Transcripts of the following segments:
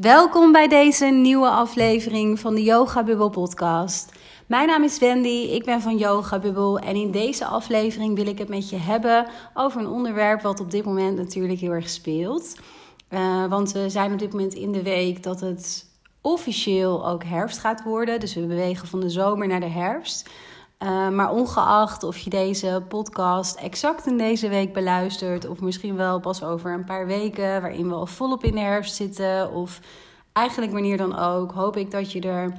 Welkom bij deze nieuwe aflevering van de Yoga Bubble podcast. Mijn naam is Wendy, ik ben van Yoga Bubble en in deze aflevering wil ik het met je hebben over een onderwerp wat op dit moment natuurlijk heel erg speelt. Uh, want we zijn op dit moment in de week dat het officieel ook herfst gaat worden, dus we bewegen van de zomer naar de herfst. Uh, maar ongeacht of je deze podcast exact in deze week beluistert, of misschien wel pas over een paar weken, waarin we al volop in de herfst zitten, of eigenlijk wanneer dan ook, hoop ik dat je er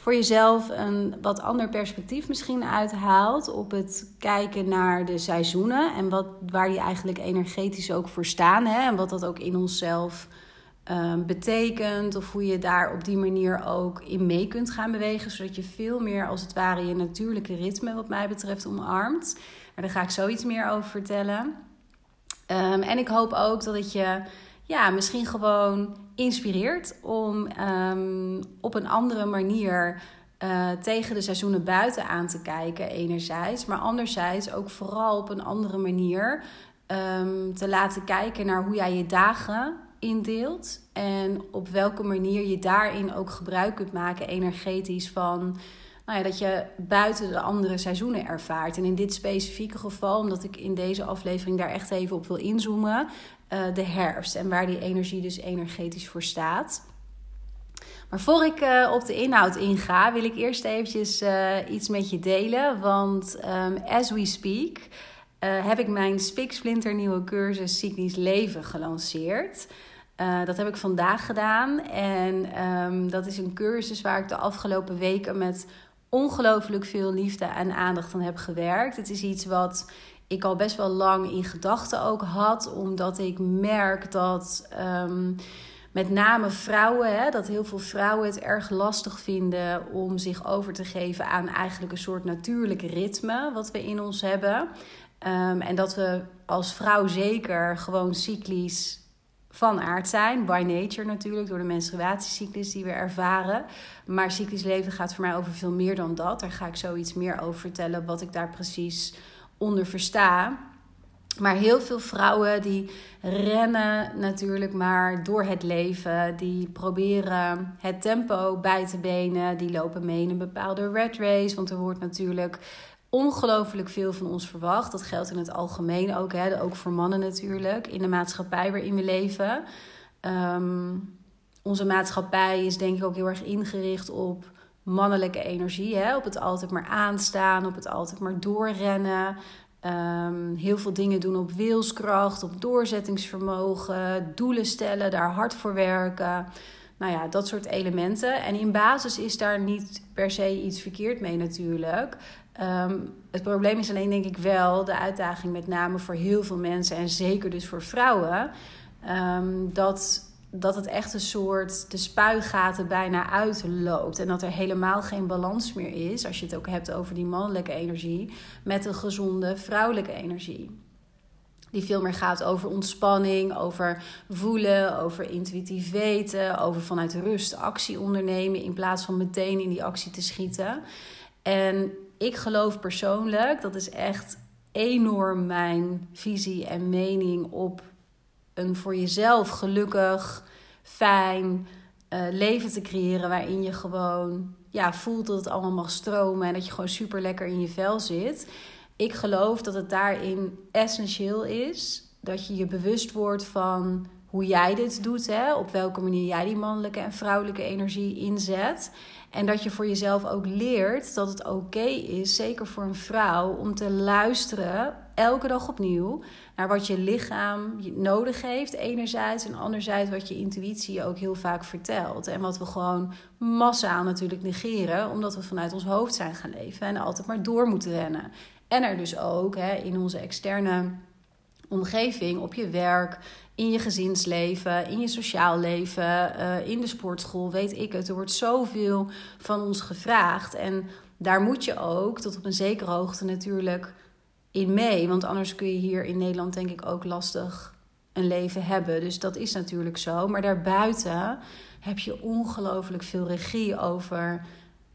voor jezelf een wat ander perspectief misschien uithaalt op het kijken naar de seizoenen en wat, waar die eigenlijk energetisch ook voor staan hè, en wat dat ook in onszelf Ehm, betekent. Of hoe je daar op die manier ook in mee kunt gaan bewegen. Zodat je veel meer als het ware je natuurlijke ritme, wat mij betreft, omarmt. Maar daar ga ik zoiets meer over vertellen. Ehm, en ik hoop ook dat het je ja, misschien gewoon inspireert om ehm, op een andere manier. Uh, tegen de seizoenen buiten aan te kijken, enerzijds. Maar anderzijds ook vooral op een andere manier te laten kijken naar hoe jij je dagen indeelt. En op welke manier je daarin ook gebruik kunt maken, energetisch, van nou ja, dat je buiten de andere seizoenen ervaart. En in dit specifieke geval, omdat ik in deze aflevering daar echt even op wil inzoomen, uh, de herfst en waar die energie dus energetisch voor staat. Maar voor ik uh, op de inhoud inga, wil ik eerst eventjes uh, iets met je delen. Want um, as we speak heb ik mijn Spiksplinter nieuwe cursus Cyclisch Leven gelanceerd. Uh, dat heb ik vandaag gedaan. En um, dat is een cursus waar ik de afgelopen weken met ongelooflijk veel liefde en aandacht aan heb gewerkt. Het is iets wat ik al best wel lang in gedachten ook had, omdat ik merk dat. Um, met name vrouwen, hè, dat heel veel vrouwen het erg lastig vinden om zich over te geven aan eigenlijk een soort natuurlijk ritme wat we in ons hebben. Um, en dat we als vrouw zeker gewoon cyclisch van aard zijn. By nature natuurlijk, door de menstruatiecyclus die we ervaren. Maar cyclisch leven gaat voor mij over veel meer dan dat. Daar ga ik zoiets meer over vertellen, wat ik daar precies onder versta. Maar heel veel vrouwen die rennen natuurlijk maar door het leven. Die proberen het tempo bij te benen. Die lopen mee in een bepaalde red race. Want er wordt natuurlijk ongelooflijk veel van ons verwacht. Dat geldt in het algemeen ook, hè, ook voor mannen natuurlijk, in de maatschappij waarin we leven. Ehm, onze maatschappij is denk ik ook heel erg ingericht op mannelijke energie. Hè? Op het altijd maar aanstaan, op het altijd maar doorrennen. Um, heel veel dingen doen op wilskracht, op doorzettingsvermogen, doelen stellen, daar hard voor werken. Nou ja, dat soort elementen. En in basis is daar niet per se iets verkeerd mee natuurlijk. Um, het probleem is alleen denk ik wel de uitdaging met name voor heel veel mensen en zeker dus voor vrouwen. Um, dat, dat het echt een soort de spuigaten bijna uitloopt. En dat er helemaal geen balans meer is, als je het ook hebt over die mannelijke energie, met een gezonde vrouwelijke energie. Die veel meer gaat over ontspanning, over voelen, over intuïtief weten, over vanuit rust actie ondernemen in plaats van meteen in die actie te schieten. En ik geloof persoonlijk, dat is echt enorm mijn visie en mening op een voor jezelf gelukkig, fijn uh, leven te creëren. Waarin je gewoon ja, voelt dat het allemaal mag stromen en dat je gewoon super lekker in je vel zit. Ik geloof dat het daarin essentieel is dat je je bewust wordt van hoe jij dit doet, hè? op welke manier jij die mannelijke en vrouwelijke energie inzet. En dat je voor jezelf ook leert dat het oké is, zeker voor een vrouw, om te luisteren elke dag opnieuw naar wat je lichaam nodig heeft, enerzijds, en anderzijds wat je intuïtie ook heel vaak vertelt. En wat we gewoon massaal natuurlijk negeren, omdat we vanuit ons hoofd zijn gaan leven en altijd maar door moeten rennen. En er dus ook hè, in onze externe omgeving, op je werk, in je gezinsleven, in je sociaal leven, uh, in de sportschool, weet ik het. Er wordt zoveel van ons gevraagd. En daar moet je ook tot op een zekere hoogte natuurlijk in mee. Want anders kun je hier in Nederland denk ik ook lastig een leven hebben. Dus dat is natuurlijk zo. Maar daarbuiten heb je ongelooflijk veel regie over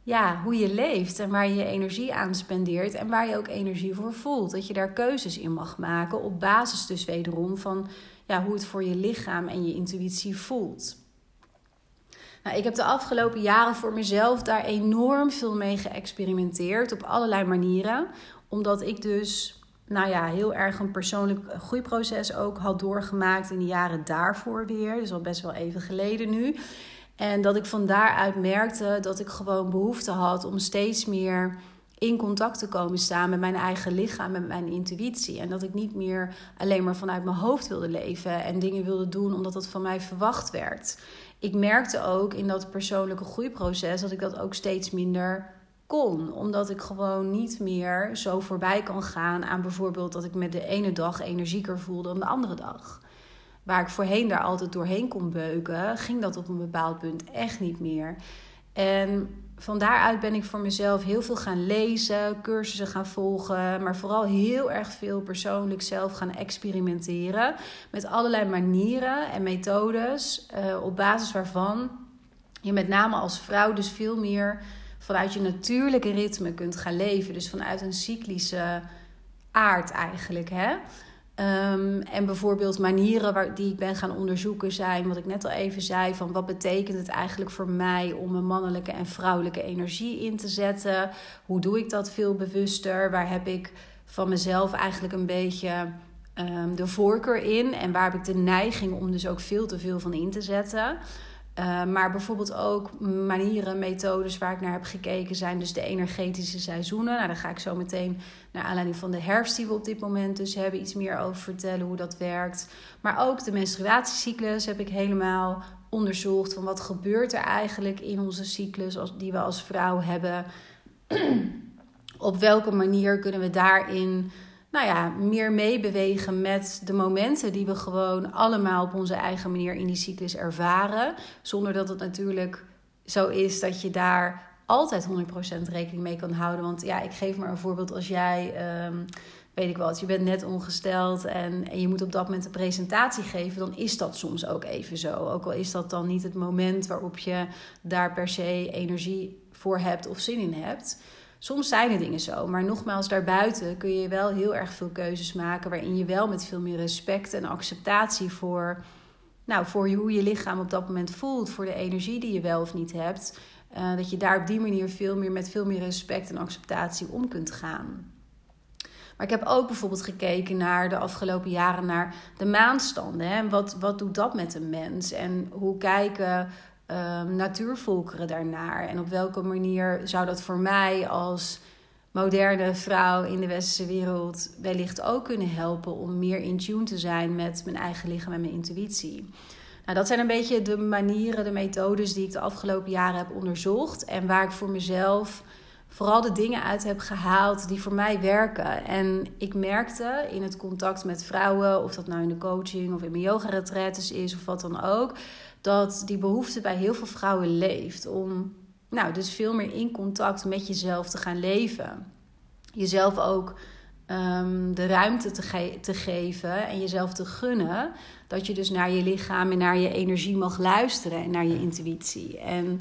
ja, hoe je leeft en waar je je energie aan spendeert en waar je ook energie voor voelt. Dat je daar keuzes in mag maken op basis dus wederom van ja, hoe het voor je lichaam en je intuïtie voelt. Nou, ik heb de afgelopen jaren voor mezelf daar enorm veel mee geëxperimenteerd op allerlei manieren. Omdat ik dus, nou ja, heel erg een persoonlijk groeiproces ook had doorgemaakt in de jaren daarvoor weer. Dus al best wel even geleden nu. En dat ik van daaruit merkte dat ik gewoon behoefte had om steeds meer in contact te komen staan met mijn eigen lichaam, met mijn intuïtie. En dat ik niet meer alleen maar vanuit mijn hoofd wilde leven en dingen wilde doen omdat dat van mij verwacht werd. Ik merkte ook in dat persoonlijke groeiproces dat ik dat ook steeds minder kon. Omdat ik gewoon niet meer zo voorbij kan gaan aan bijvoorbeeld dat ik me de ene dag energieker voelde dan de andere dag. Waar ik voorheen daar altijd doorheen kon beuken, ging dat op een bepaald punt echt niet meer. En van daaruit ben ik voor mezelf heel veel gaan lezen, cursussen gaan volgen, maar vooral heel erg veel persoonlijk zelf gaan experimenteren met allerlei manieren en methodes uh, op basis waarvan je met name als vrouw dus veel meer vanuit je natuurlijke ritme kunt gaan leven, dus vanuit een cyclische aard eigenlijk, hè? Um, en bijvoorbeeld manieren waar, die ik ben gaan onderzoeken zijn, wat ik net al even zei, van wat betekent het eigenlijk voor mij om een mannelijke en vrouwelijke energie in te zetten? Hoe doe ik dat veel bewuster? Waar heb ik van mezelf eigenlijk een beetje um, de voorkeur in? En waar heb ik de neiging om dus ook veel te veel van in te zetten? Uh, maar bijvoorbeeld ook manieren, methodes waar ik naar heb gekeken zijn dus de energetische seizoenen. Nou, daar ga ik zo meteen naar aanleiding van de herfst die we op dit moment dus hebben iets meer over vertellen hoe dat werkt. Maar ook de menstruatiecyclus heb ik helemaal onderzocht van wat gebeurt er eigenlijk in onze cyclus als, die we als vrouw hebben. op welke manier kunnen we daarin nou ja, meer meebewegen met de momenten die we gewoon allemaal op onze eigen manier in die cyclus ervaren. Zonder dat het natuurlijk zo is dat je daar altijd 100% rekening mee kan houden. Want ja, ik geef maar een voorbeeld als jij. Um, weet ik wat, je bent net ongesteld en, en je moet op dat moment een presentatie geven, dan is dat soms ook even zo. Ook al is dat dan niet het moment waarop je daar per se energie voor hebt of zin in hebt. Soms zijn er dingen zo, maar nogmaals, daarbuiten kun je wel heel erg veel keuzes maken waarin je wel met veel meer respect en acceptatie voor, nou, voor hoe je lichaam op dat moment voelt, voor de energie die je wel of niet hebt, uh, dat je daar op die manier veel meer met veel meer respect en acceptatie om kunt gaan. Maar ik heb ook bijvoorbeeld gekeken naar de afgelopen jaren naar de maanstanden. Hè? Wat, wat doet dat met een mens? En hoe kijken um, natuurvolkeren daarnaar? En op welke manier zou dat voor mij als moderne vrouw in de westerse wereld wellicht ook kunnen helpen om meer in tune te zijn met mijn eigen lichaam en mijn intuïtie? Nou, dat zijn een beetje de manieren, de methodes die ik de afgelopen jaren heb onderzocht en waar ik voor mezelf vooral de dingen uit heb gehaald die voor mij werken. En ik merkte in het contact met vrouwen, of dat nou in de coaching of in mijn yoga is of wat dan ook, dat die behoefte bij heel veel vrouwen leeft om nou, dus veel meer in contact met jezelf te gaan leven. Jezelf ook um, de ruimte te, ge te geven en jezelf te gunnen. Dat je dus naar je lichaam en naar je energie mag luisteren en naar je intuïtie. En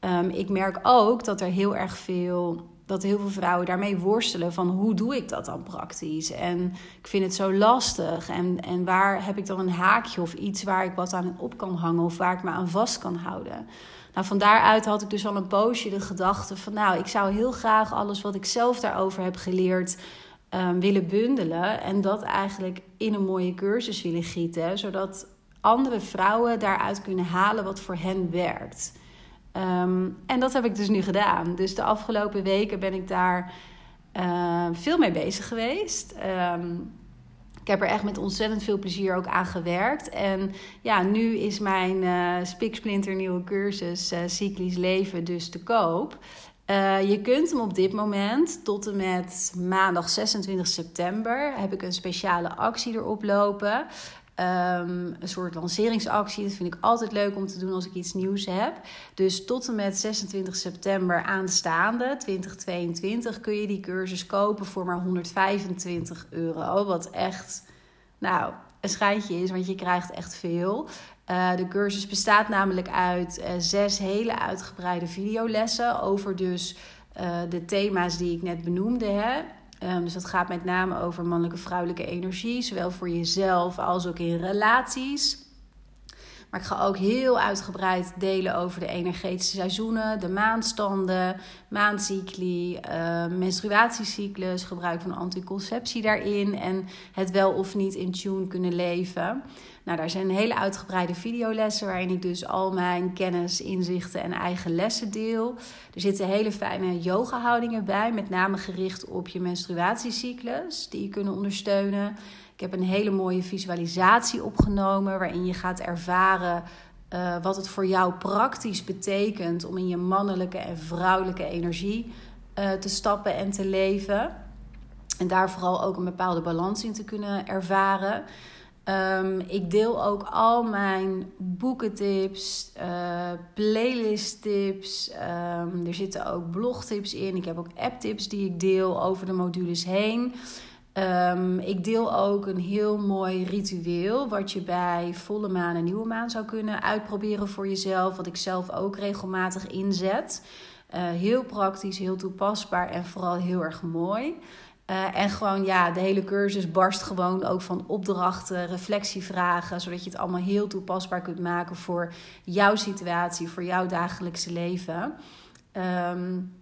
um, ik merk ook dat er heel erg veel dat heel veel vrouwen daarmee worstelen van hoe doe ik dat dan praktisch? En ik vind het zo lastig. En, en waar heb ik dan een haakje of iets waar ik wat aan op kan hangen of waar ik me aan vast kan houden? Nou, van daaruit had ik dus al een poosje de gedachte van nou, ik zou heel graag alles wat ik zelf daarover heb geleerd um, willen bundelen. En dat eigenlijk in een mooie cursus willen gieten, zodat andere vrouwen daaruit kunnen halen wat voor hen werkt. Ehm, en dat heb ik dus nu gedaan. Dus de afgelopen weken ben ik daar uh, veel mee bezig geweest. Um, ik heb er echt met ontzettend veel plezier ook aan gewerkt. En ja, nu is mijn uh, spiksplinter nieuwe cursus uh, Cyclisch Leven dus te koop. Je kunt hem op dit moment tot en met maandag 26 september heb ik een speciale actie erop lopen. Um, een soort lanceringsactie. Dat vind ik altijd leuk om te doen als ik iets nieuws heb. Dus tot en met 26 september aanstaande 2022 kun je die cursus kopen voor maar 125 euro. Wat echt, nou, een schijntje is, want je krijgt echt veel. Uh, de cursus bestaat namelijk uit uh, zes hele uitgebreide videolessen over dus uh, de thema's die ik net benoemde. Hè. Um, dus dat gaat met name over mannelijke vrouwelijke energie, zowel voor jezelf als ook in relaties. Maar ik ga ook heel uitgebreid delen over de energetische seizoenen, de maandstanden, maandcycli, uh, menstruatiecyclus, gebruik van anticonceptie daarin en het wel of niet in tune kunnen leven. Nou, daar zijn hele uitgebreide videolessen waarin ik dus al mijn kennis, inzichten en eigen lessen deel. Er zitten hele fijne yoga-houdingen bij, met name gericht op je menstruatiecyclus, die je kunnen ondersteunen. Ik heb een hele mooie visualisatie opgenomen waarin je gaat ervaren uh, wat het voor jou praktisch betekent om in je mannelijke en vrouwelijke energie uh, te stappen en te leven. En daar vooral ook een bepaalde balans in te kunnen ervaren. Um, ik deel ook al mijn boekentips, uh, playlisttips. Um, er zitten ook blogtips in. Ik heb ook apptips die ik deel over de modules heen. Um, ik deel ook een heel mooi ritueel wat je bij volle maan en nieuwe maan zou kunnen uitproberen voor jezelf. Wat ik zelf ook regelmatig inzet. Uh, heel praktisch, heel toepasbaar en vooral heel erg mooi. Uh, en gewoon, ja, de hele cursus barst gewoon ook van opdrachten, reflectievragen, zodat je het allemaal heel toepasbaar kunt maken voor jouw situatie, voor jouw dagelijkse leven. Um,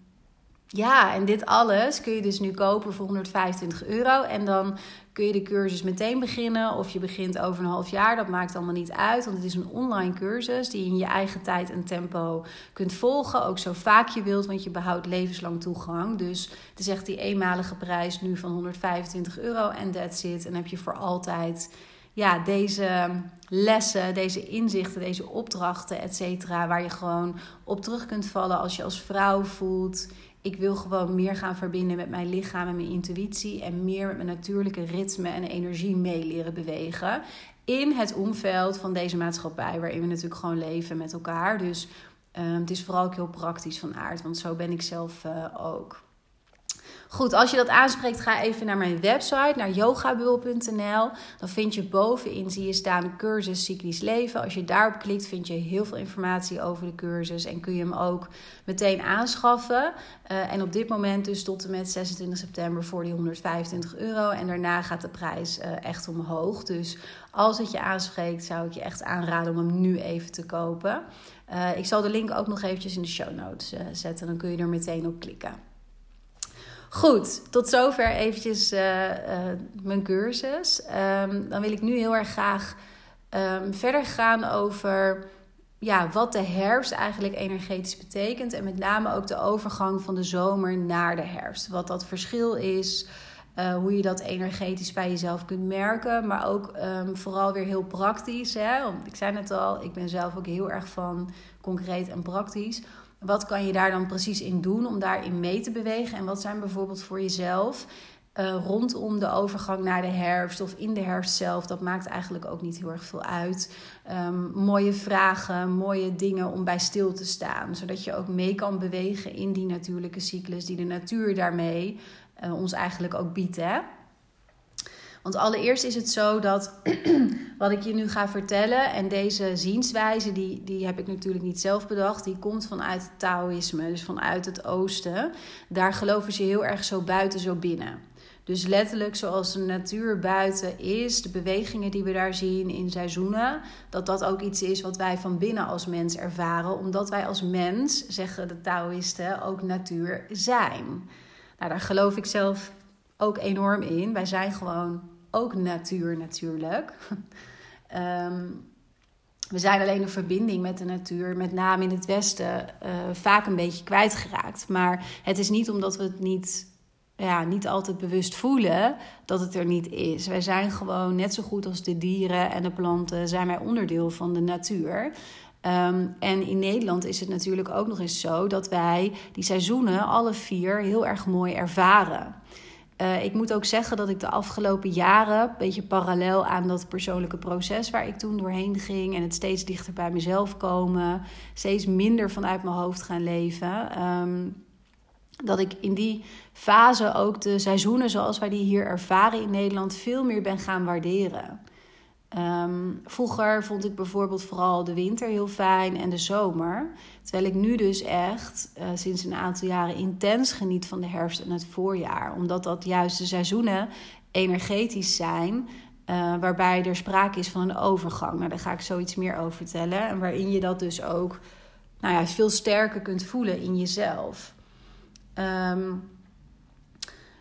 ja, en dit alles kun je dus nu kopen voor 125 euro. En dan kun je de cursus meteen beginnen. Of je begint over een half jaar. Dat maakt allemaal niet uit. Want het is een online cursus die je in je eigen tijd en tempo kunt volgen. Ook zo vaak je wilt, want je behoudt levenslang toegang. Dus het is echt die eenmalige prijs nu van 125 euro. En that's it. En heb je voor altijd ja, deze lessen, deze inzichten, deze opdrachten, et cetera. Waar je gewoon op terug kunt vallen als je als vrouw voelt ik wil gewoon meer gaan verbinden met mijn lichaam en mijn intuïtie. En meer met mijn natuurlijke ritme en energie mee leren bewegen. In het omveld van deze maatschappij, waarin we natuurlijk gewoon leven met elkaar. Dus um, het is vooral ook heel praktisch van aard, want zo ben ik zelf uh, ook. Goed, als je dat aanspreekt, ga even naar mijn website, naar yogabubbel.nl. Dan vind je bovenin, zie je staan, cursus cyclisch leven. Als je daarop klikt, vind je heel veel informatie over de cursus. En kun je hem ook meteen aanschaffen. Uh, en op dit moment dus tot en met 26 september voor die 125 euro. En daarna gaat de prijs uh, echt omhoog. Dus als het je aanspreekt, zou ik je echt aanraden om hem nu even te kopen. Uh, ik zal de link ook nog eventjes in de show notes zetten. Dan kun je er meteen op klikken. Goed, tot zover eventjes uh, uh, mijn cursus. Um, dan wil ik nu heel erg graag um, verder gaan over ja, wat de herfst eigenlijk energetisch betekent. En met name ook de overgang van de zomer naar de herfst. Wat dat verschil is. Uh, hoe je dat energetisch bij jezelf kunt merken. Maar ook um, vooral weer heel praktisch. Hè? Want ik zei net al, ik ben zelf ook heel erg van concreet en praktisch wat kan je daar dan precies in doen om daarin mee te bewegen? En wat zijn bijvoorbeeld voor jezelf uh, rondom de overgang naar de herfst of in de herfst zelf? Dat maakt eigenlijk ook niet heel erg veel uit. Um, mooie vragen, mooie dingen om bij stil te staan, zodat je ook mee kan bewegen in die natuurlijke cyclus die de natuur daarmee uh, ons eigenlijk ook biedt. Hè? Want allereerst is het zo dat wat ik je nu ga vertellen en deze zienswijze, die, die heb ik natuurlijk niet zelf bedacht, die komt vanuit het Taoïsme, dus vanuit het Oosten. Daar geloven ze heel erg zo buiten, zo binnen. Dus letterlijk zoals de natuur buiten is, de bewegingen die we daar zien in seizoenen, dat dat ook iets is wat wij van binnen als mens ervaren, omdat wij als mens, zeggen de Taoïsten, ook natuur zijn. Nou, daar geloof ik zelf ook enorm in. Wij zijn gewoon ook natuur natuurlijk. um, we zijn alleen een verbinding met de natuur, met name in het Westen, uh, vaak een beetje kwijtgeraakt. Maar het is niet omdat we het niet, ja, niet altijd bewust voelen dat het er niet is. Wij zijn gewoon net zo goed als de dieren en de planten, zijn wij onderdeel van de natuur. Um, en in Nederland is het natuurlijk ook nog eens zo dat wij die seizoenen alle vier heel erg mooi ervaren. Uh, ik moet ook zeggen dat ik de afgelopen jaren, een beetje parallel aan dat persoonlijke proces waar ik toen doorheen ging en het steeds dichter bij mezelf komen, steeds minder vanuit mijn hoofd gaan leven. Um, dat ik in die fase ook de seizoenen zoals wij die hier ervaren in Nederland veel meer ben gaan waarderen. Um, vroeger vond ik bijvoorbeeld vooral de winter heel fijn en de zomer. Terwijl ik nu dus echt uh, sinds een aantal jaren intens geniet van de herfst en het voorjaar. Omdat dat juist de seizoenen energetisch zijn Uh, waarbij er sprake is van een overgang. Nou, daar ga ik zoiets meer over vertellen. En waarin je dat dus ook nou ja, veel sterker kunt voelen in jezelf. Um,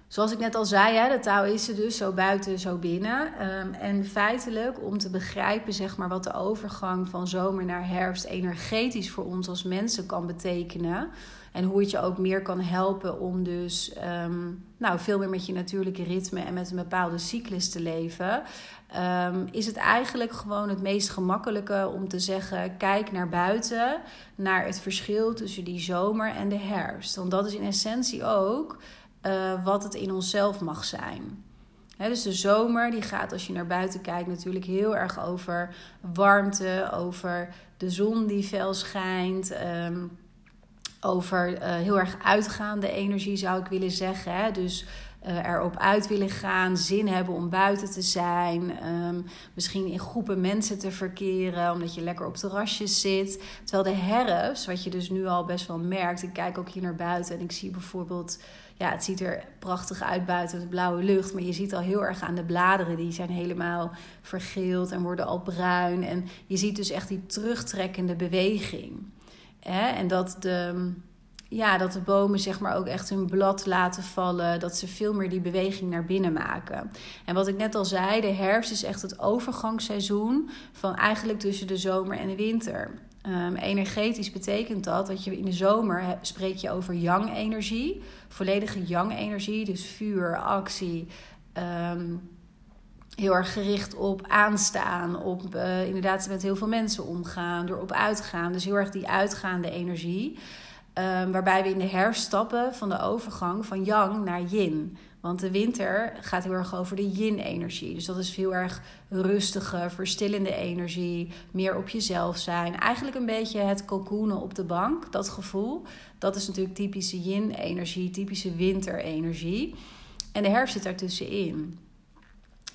Zoals ik net al zei, hè, de touw is er dus zo buiten, zo binnen. Um, en feitelijk, om te begrijpen zeg maar, wat de overgang van zomer naar herfst energetisch voor ons als mensen kan betekenen. En hoe het je ook meer kan helpen om dus um, nou, veel meer met je natuurlijke ritme en met een bepaalde cyclus te leven. Um, is het eigenlijk gewoon het meest gemakkelijke om te zeggen: kijk naar buiten, naar het verschil tussen die zomer en de herfst. Want dat is in essentie ook uh, wat het in onszelf mag zijn. dus de zomer die gaat als je naar buiten kijkt natuurlijk heel erg over warmte, over de zon die fel schijnt, um, over uh, heel erg uitgaande energie zou ik willen zeggen. Hè? Dus uh, erop uit willen gaan, zin hebben om buiten te zijn. Um, misschien in groepen mensen te verkeren, omdat je lekker op terrasjes zit. Terwijl de herfst, wat je dus nu al best wel merkt, ik kijk ook hier naar buiten en ik zie bijvoorbeeld ja, het ziet er prachtig uit buiten de blauwe lucht. Maar je ziet al heel erg aan de bladeren. Die zijn helemaal vergeeld en worden al bruin. En je ziet dus echt die terugtrekkende beweging. En dat de, ja, dat de bomen zeg maar ook echt hun blad laten vallen. Dat ze veel meer die beweging naar binnen maken. En wat ik net al zei, de herfst is echt het overgangsseizoen van eigenlijk tussen de zomer en de winter. Um, energetisch betekent dat dat je in de zomer spreek je over yang-energie, volledige yang-energie, dus vuur, actie, um, heel erg gericht op aanstaan, op uh, inderdaad met heel veel mensen omgaan, erop uitgaan, dus heel erg die uitgaande energie. Um, waarbij we in de herfst stappen van de overgang van yang naar yin. Want de winter gaat heel erg over de yin-energie. Dus dat is heel erg rustige, verstillende energie. Meer op jezelf zijn. Eigenlijk een beetje het cocoonen op de bank. Dat gevoel. Dat is natuurlijk typische yin-energie, typische winterenergie. En de herfst zit daartussenin.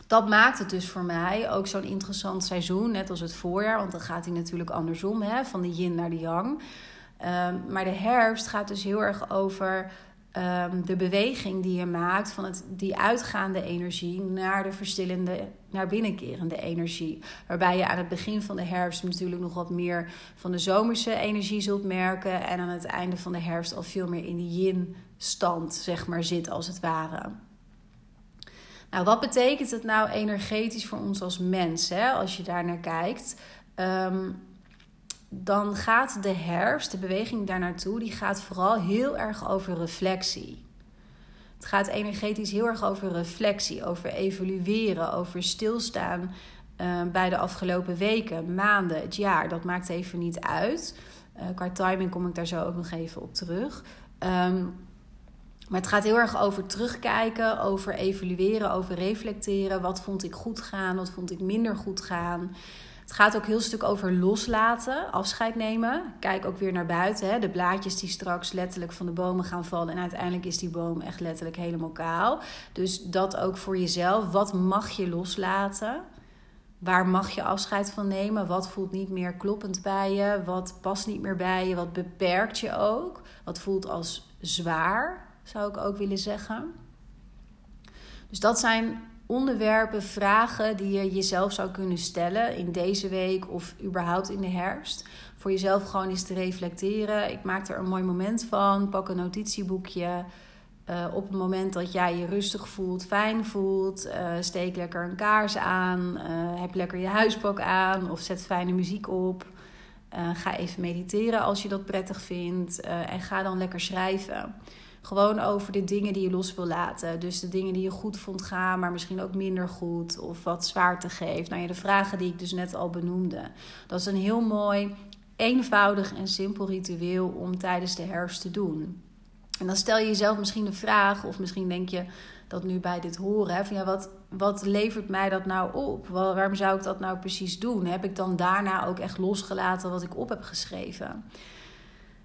Dat maakt het dus voor mij ook zo'n interessant seizoen. Net als het voorjaar. Want dan gaat hij natuurlijk andersom. Hè, van de yin naar de yang. Um, maar de herfst gaat dus heel erg over um, de beweging die je maakt van het, die uitgaande energie naar de verstillende, naar binnenkerende energie. Waarbij je aan het begin van de herfst natuurlijk nog wat meer van de zomerse energie zult merken. En aan het einde van de herfst al veel meer in die yin-stand, zeg maar, zit als het ware. Nou, wat betekent het nou energetisch voor ons als mens, hè, als je daar naar kijkt? Um, dan gaat de herfst, de beweging daar naartoe, die gaat vooral heel erg over reflectie. Het gaat energetisch heel erg over reflectie, over evalueren, over stilstaan uh, bij de afgelopen weken, maanden, het jaar. Dat maakt even niet uit. Uh, qua timing kom ik daar zo ook nog even op terug. Um, maar het gaat heel erg over terugkijken, over evalueren, over reflecteren. Wat vond ik goed gaan, wat vond ik minder goed gaan. Gaat ook heel stuk over loslaten, afscheid nemen. Kijk ook weer naar buiten. Hè? De blaadjes die straks letterlijk van de bomen gaan vallen. En uiteindelijk is die boom echt letterlijk helemaal kaal. Dus dat ook voor jezelf. Wat mag je loslaten? Waar mag je afscheid van nemen? Wat voelt niet meer kloppend bij je? Wat past niet meer bij je? Wat beperkt je ook? Wat voelt als zwaar, zou ik ook willen zeggen. Dus dat zijn onderwerpen, vragen die je jezelf zou kunnen stellen in deze week of überhaupt in de herfst. Voor jezelf gewoon eens te reflecteren. Ik maak er een mooi moment van. Pak een notitieboekje. Uh, op het moment dat jij je rustig voelt, fijn voelt, uh, steek lekker een kaars aan, uh, heb lekker je huispak aan of zet fijne muziek op. ga even mediteren als je dat prettig vindt en ga dan lekker schrijven. Gewoon over de dingen die je los wil laten. Dus de dingen die je goed vond gaan, maar misschien ook minder goed. Of wat zwaarte geeft. Nou ja, de vragen die ik dus net al benoemde. Dat is een heel mooi, eenvoudig en simpel ritueel om tijdens de herfst te doen. En dan stel je jezelf misschien de vraag, of misschien denk je dat nu bij dit horen, van ja, wat, wat levert mij dat nou op? Waarom zou ik dat nou precies doen? Heb ik dan daarna ook echt losgelaten wat ik op heb geschreven?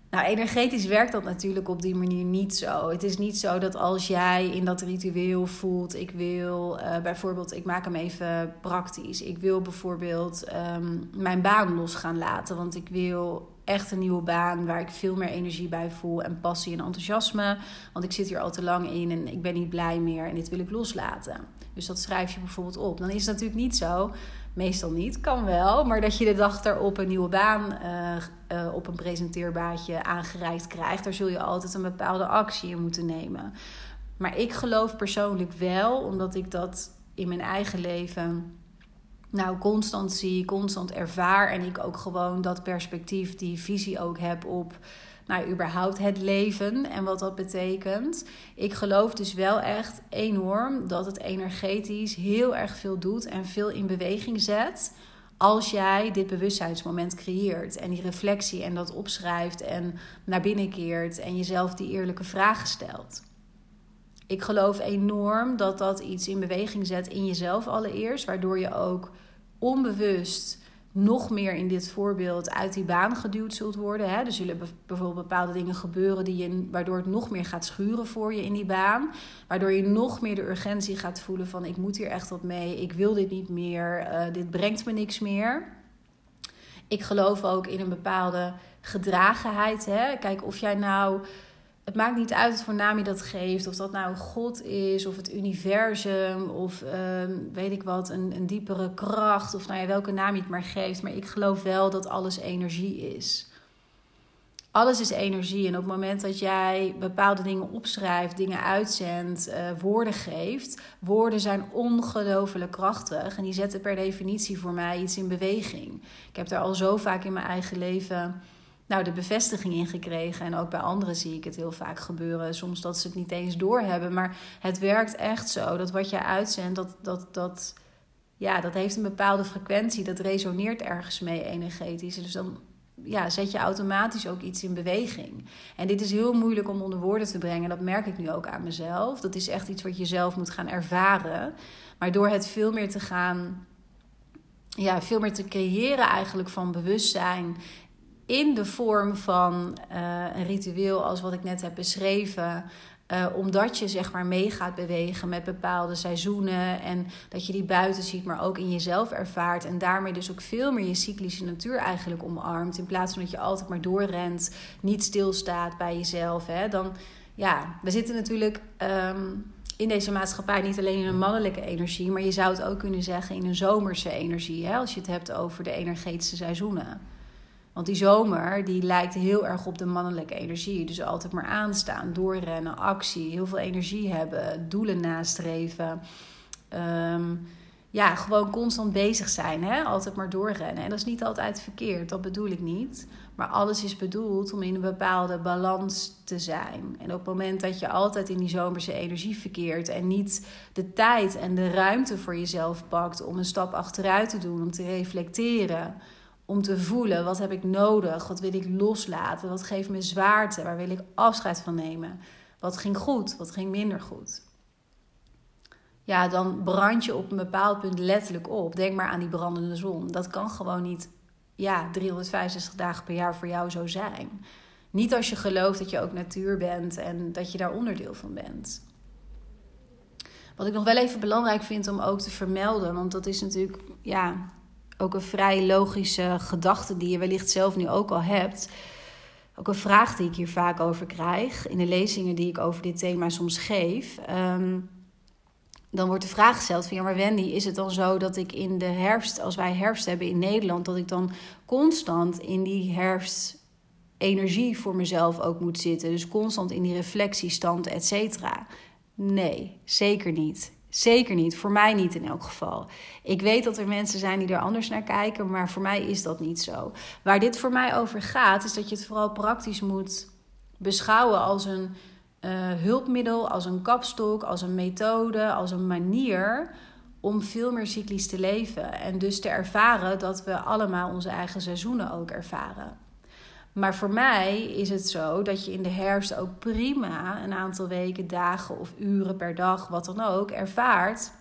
Nou, energetisch werkt dat natuurlijk op die manier niet zo. Het is niet zo dat als jij in dat ritueel voelt, ik wil uh, bijvoorbeeld, ik maak hem even praktisch. Ik wil bijvoorbeeld ehm, mijn baan los gaan laten, want ik wil echt een nieuwe baan waar ik veel meer energie bij voel en passie en enthousiasme. Want ik zit hier al te lang in en ik ben niet blij meer en dit wil ik loslaten. Dus dat schrijf je bijvoorbeeld op. Dan is het natuurlijk niet zo Meestal niet, kan wel. Maar dat je de dag erop een nieuwe baan uh, uh, op een presenteerbaadje aangereikt krijgt, daar zul je altijd een bepaalde actie in moeten nemen. Maar ik geloof persoonlijk wel, omdat ik dat in mijn eigen leven nou constant zie, constant ervaar. En ik ook gewoon dat perspectief, die visie ook heb op nou, überhaupt het leven en wat dat betekent. Ik geloof dus wel echt enorm dat het energetisch heel erg veel doet en veel in beweging zet. Als jij dit bewustzijnsmoment creëert en die reflectie en dat opschrijft en naar binnen keert en jezelf die eerlijke vragen stelt. Ik geloof enorm dat dat iets in beweging zet in jezelf allereerst, waardoor je ook onbewust nog meer in dit voorbeeld uit die baan geduwd zult worden. Hè? Er zullen bijvoorbeeld bepaalde dingen gebeuren die je, waardoor het nog meer gaat schuren voor je in die baan. Waardoor je nog meer de urgentie gaat voelen van ik moet hier echt wat mee, ik wil dit niet meer, uh, dit brengt me niks meer. Ik geloof ook in een bepaalde gedragenheid. Hè? Kijk, of jij nou het maakt niet uit wat voor naam je dat geeft. Of dat nou God is, of het universum, of ehm, weet ik wat, een, een diepere kracht. Of nou ja, welke naam je het maar geeft. Maar ik geloof wel dat alles energie is. Alles is energie. En op het moment dat jij bepaalde dingen opschrijft, dingen uitzendt, uh, woorden geeft. Woorden zijn ongelooflijk krachtig. En die zetten per definitie voor mij iets in beweging. Ik heb daar al zo vaak in mijn eigen leven nou, de bevestiging in gekregen. En ook bij anderen zie ik het heel vaak gebeuren. Soms dat ze het niet eens doorhebben. Maar het werkt echt zo dat wat je uitzendt, dat, dat, dat, ja, dat heeft een bepaalde frequentie. Dat resoneert ergens mee energetisch. Dus dan ja, zet je automatisch ook iets in beweging. En dit is heel moeilijk om onder woorden te brengen. Dat merk ik nu ook aan mezelf. Dat is echt iets wat je zelf moet gaan ervaren. Maar door het veel meer te gaan ja, veel meer te creëren eigenlijk van bewustzijn in de vorm van uh, een ritueel als wat ik net heb beschreven. Uh, omdat je zeg maar mee gaat bewegen met bepaalde seizoenen. En dat je die buiten ziet, maar ook in jezelf ervaart. En daarmee dus ook veel meer je cyclische natuur eigenlijk omarmt. In plaats van dat je altijd maar doorrent, niet stilstaat bij jezelf. Hè. Dan, ja, we zitten natuurlijk um, in deze maatschappij niet alleen in een mannelijke energie. Maar je zou het ook kunnen zeggen in een zomerse energie. Hè, als je het hebt over de energetische seizoenen. Want die zomer die lijkt heel erg op de mannelijke energie. Dus altijd maar aanstaan, doorrennen, actie, heel veel energie hebben, doelen nastreven. Ehm, ja, gewoon constant bezig zijn. Hè? Altijd maar doorrennen. En dat is niet altijd verkeerd, dat bedoel ik niet. Maar alles is bedoeld om in een bepaalde balans te zijn. En op het moment dat je altijd in die zomerse energie verkeert en niet de tijd en de ruimte voor jezelf pakt om een stap achteruit te doen, om te reflecteren om te voelen wat heb ik nodig, wat wil ik loslaten, wat geeft me zwaarte, waar wil ik afscheid van nemen, wat ging goed, wat ging minder goed. Ja, dan brand je op een bepaald punt letterlijk op. Denk maar aan die brandende zon. Dat kan gewoon niet ja, 365 dagen per jaar voor jou zo zijn. Niet als je gelooft dat je ook natuur bent en dat je daar onderdeel van bent. Wat ik nog wel even belangrijk vind om ook te vermelden, want dat is natuurlijk ja, ook een vrij logische gedachte die je wellicht zelf nu ook al hebt. Ook een vraag die ik hier vaak over krijg in de lezingen die ik over dit thema soms geef. Ehm, dan wordt de vraag gesteld van ja, maar Wendy, is het dan zo dat ik in de herfst, als wij herfst hebben in Nederland, dat ik dan constant in die herfst energie voor mezelf ook moet zitten? Dus constant in die reflectiestand, et cetera. Nee, zeker niet. Zeker niet. Voor mij niet in elk geval. Ik weet dat er mensen zijn die er anders naar kijken, maar voor mij is dat niet zo. Waar dit voor mij over gaat, is dat je het vooral praktisch moet beschouwen als een uh, hulpmiddel, als een kapstok, als een methode, als een manier om veel meer cyclisch te leven. En dus te ervaren dat we allemaal onze eigen seizoenen ook ervaren. Maar voor mij is het zo dat je in de herfst ook prima een aantal weken, dagen of uren per dag, wat dan ook, ervaart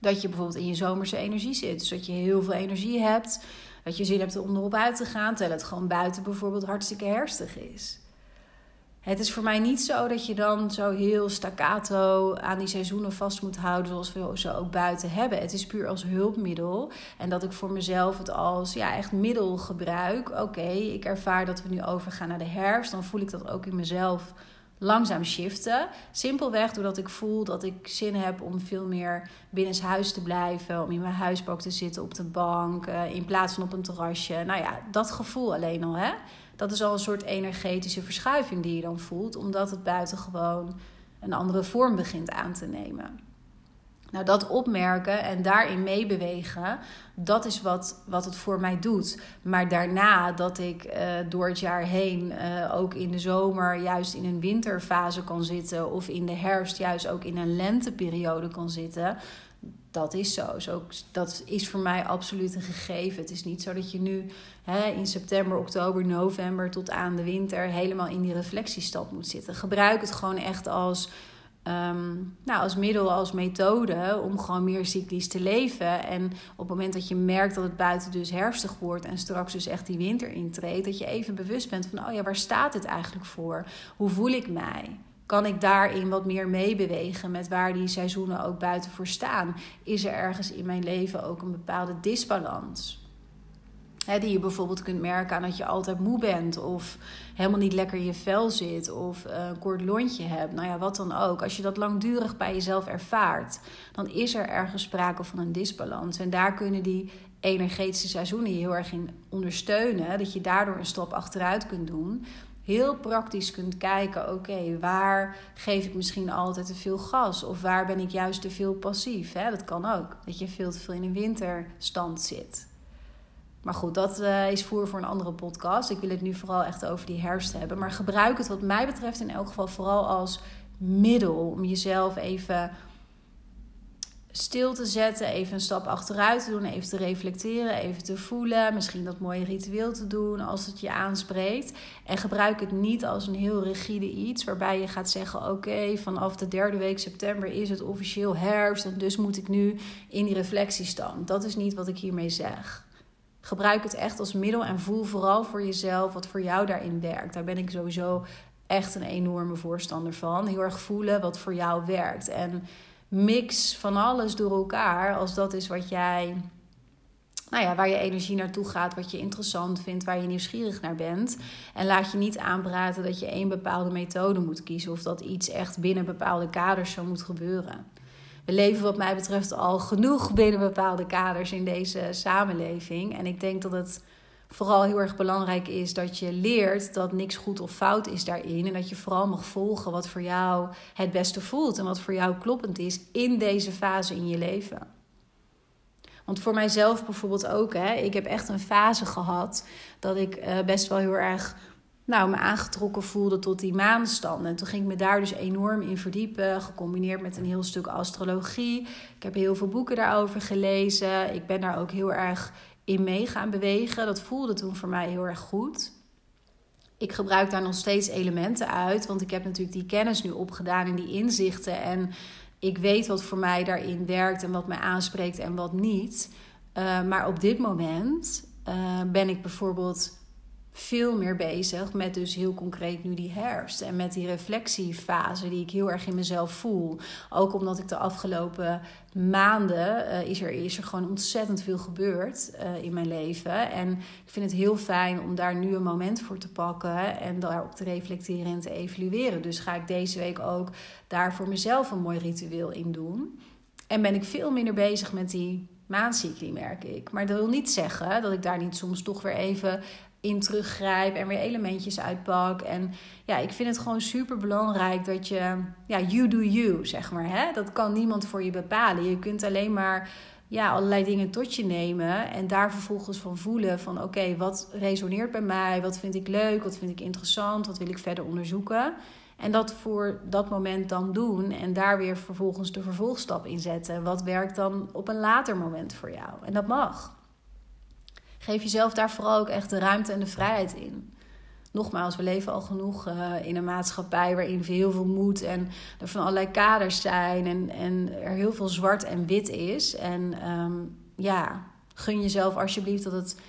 dat je bijvoorbeeld in je zomerse energie zit. Dus dat je heel veel energie hebt. dat je zin hebt om erop uit te gaan, terwijl het gewoon buiten bijvoorbeeld hartstikke herstig is. Het is voor mij niet zo dat je dan zo heel staccato aan die seizoenen vast moet houden, zoals we ze ook buiten hebben. Het is puur als hulpmiddel. En dat ik voor mezelf het als ja, echt middel gebruik. Oké, ik ervaar dat we nu overgaan naar de herfst. Dan voel ik dat ook in mezelf langzaam shiften. Simpelweg doordat ik voel dat ik zin heb om veel meer binnenshuis te blijven. Om in mijn huisbank te zitten op de bank. Eh, in plaats van op een terrasje. Nou ja, dat gevoel alleen al. Hè? Dat is al een soort energetische verschuiving die je dan voelt. Omdat het buiten gewoon een andere vorm begint aan te nemen. Nou, dat opmerken en daarin meebewegen, dat is wat, wat het voor mij doet. Maar daarna dat ik uh, door het jaar heen uh, ook in de zomer juist in een winterfase kan zitten, of in de herfst juist ook in een lenteperiode kan zitten, dat is zo. zo. Dat is voor mij absoluut een gegeven. Het is niet zo dat je nu hè, in september, oktober, november tot aan de winter helemaal in die reflectiestad moet zitten. Gebruik het gewoon echt als Ehm, nou, als middel, als methode om gewoon meer cyclisch te leven. En op het moment dat je merkt dat het buiten dus herfstig wordt en straks dus echt die winter intreedt, dat je even bewust bent van, oh ja, waar staat dit eigenlijk voor? Hoe voel ik mij? Kan ik daarin wat meer meebewegen met waar die seizoenen ook buiten voor staan? Is er ergens in mijn leven ook een bepaalde disbalans? Die je bijvoorbeeld kunt merken aan dat je altijd moe bent of helemaal niet lekker in je vel zit of een kort lontje hebt. Nou ja, wat dan ook. Als je dat langdurig bij jezelf ervaart, dan is er ergens sprake van een disbalans. En daar kunnen die energetische seizoenen je heel erg in ondersteunen. Dat je daardoor een stap achteruit kunt doen. Heel praktisch kunt kijken, oké, waar geef ik misschien altijd te veel gas? Of waar ben ik juist te veel passief? Dat kan ook, dat je veel te veel in een winterstand zit. Maar goed, dat uh, is voer voor een andere podcast. Ik wil het nu vooral echt over die herfst hebben. Maar gebruik het wat mij betreft in elk geval vooral als middel om jezelf even stil te zetten, even een stap achteruit te doen, even te reflecteren, even te voelen, misschien dat mooie ritueel te doen als het je aanspreekt. En gebruik het niet als een heel rigide iets waarbij je gaat zeggen: Oké, vanaf de derde week september is het officieel herfst en dus moet ik nu in die reflectiestand. Dat is niet wat ik hiermee zeg. Gebruik het echt als middel en voel vooral voor jezelf wat voor jou daarin werkt. Daar ben ik sowieso echt een enorme voorstander van. Heel erg voelen wat voor jou werkt. En mix van alles door elkaar als dat is wat jij. Nou ja, waar je energie naartoe gaat, wat je interessant vindt, waar je nieuwsgierig naar bent. En laat je niet aanpraten dat je één bepaalde methode moet kiezen of dat iets echt binnen bepaalde kaders zo moet gebeuren we leven wat mij betreft al genoeg binnen bepaalde kaders in deze samenleving. En ik denk dat het vooral heel erg belangrijk is dat je leert dat niks goed of fout is daarin. En dat je vooral mag volgen wat voor jou het beste voelt en wat voor jou kloppend is in deze fase in je leven. Want voor mijzelf bijvoorbeeld ook, hè, ik heb echt een fase gehad dat ik uh, best wel heel erg nou, me aangetrokken voelde tot die maanstanden. En toen ging ik me daar dus enorm in verdiepen, gecombineerd met een heel stuk astrologie. Ik heb heel veel boeken daarover gelezen. Ik ben daar ook heel erg in mee gaan bewegen. Dat voelde toen voor mij heel erg goed. Ik gebruik daar nog steeds elementen uit, want ik heb natuurlijk die kennis nu opgedaan en die inzichten. En ik weet wat voor mij daarin werkt en wat mij aanspreekt en wat niet. Uh, maar op dit moment uh, ben ik bijvoorbeeld veel meer bezig met dus heel concreet nu die herfst. En met die reflectiefase die ik heel erg in mezelf voel. Ook omdat ik de afgelopen maanden uh, is, er, is er gewoon ontzettend veel gebeurd uh, in mijn leven. En ik vind het heel fijn om daar nu een moment voor te pakken en daarop te reflecteren en te evalueren. Dus ga ik deze week ook daar voor mezelf een mooi ritueel in doen. En ben ik veel minder bezig met die maandcycli, merk ik. Maar dat wil niet zeggen dat ik daar niet soms toch weer even in teruggrijp en weer elementjes uitpak. En ja, ik vind het gewoon super belangrijk dat je, ja, you do you, zeg maar. Hè? Dat kan niemand voor je bepalen. Je kunt alleen maar ja, allerlei dingen tot je nemen en daar vervolgens van voelen van oké, wat resoneert bij mij? Wat vind ik leuk? Wat vind ik interessant? Wat wil ik verder onderzoeken? En dat voor dat moment dan doen en daar weer vervolgens de vervolgstap in zetten. Wat werkt dan op een later moment voor jou? En dat mag. Geef jezelf daar vooral ook echt de ruimte en de vrijheid in. Nogmaals, we leven al genoeg uh, in een maatschappij waarin heel veel moet en er van allerlei kaders zijn en, en er heel veel zwart en wit is. En um, ja, gun jezelf alsjeblieft dat het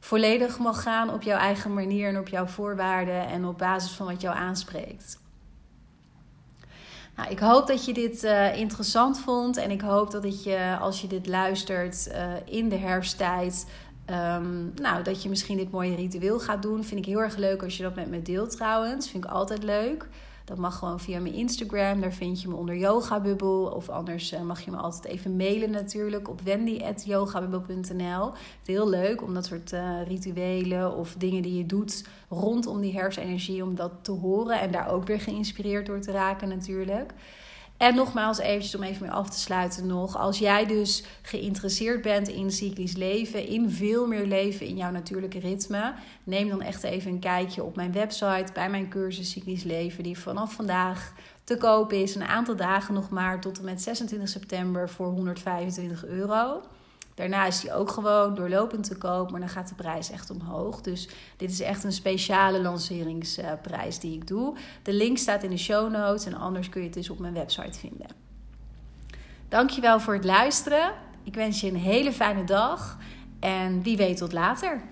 volledig mag gaan op jouw eigen manier en op jouw voorwaarden en op basis van wat jou aanspreekt. Nou, ik hoop dat je dit uh, interessant vond en ik hoop dat je, als je dit luistert uh, in de herfsttijd, um, nou, dat je misschien dit mooie ritueel gaat doen. Vind ik heel erg leuk als je dat met me deelt trouwens. Vind ik altijd leuk. Dat mag gewoon via mijn Instagram. Daar vind je me onder yogabubbel. Of anders uh, mag je me altijd even mailen natuurlijk op wendy.yogabubbel.nl. Heel leuk om dat soort uh, rituelen of dingen die je doet rondom die herfstenergie... om dat te horen en daar ook weer geïnspireerd door te raken natuurlijk. En nogmaals, eventjes om even mee af te sluiten nog. Als jij dus geïnteresseerd bent in cyclisch leven, in veel meer leven in jouw natuurlijke ritme, neem dan echt even een kijkje op mijn website bij mijn cursus Cyclisch Leven, die vanaf vandaag te koop is. Een aantal dagen nog maar tot en met 26 september voor 125 euro. Daarna is die ook gewoon doorlopend te koop, maar dan gaat de prijs echt omhoog. Dus dit is echt een speciale lanceringsprijs die ik doe. De link staat in de show notes en anders kun je het dus op mijn website vinden. Dankjewel voor het luisteren. Ik wens je een hele fijne dag en wie weet tot later.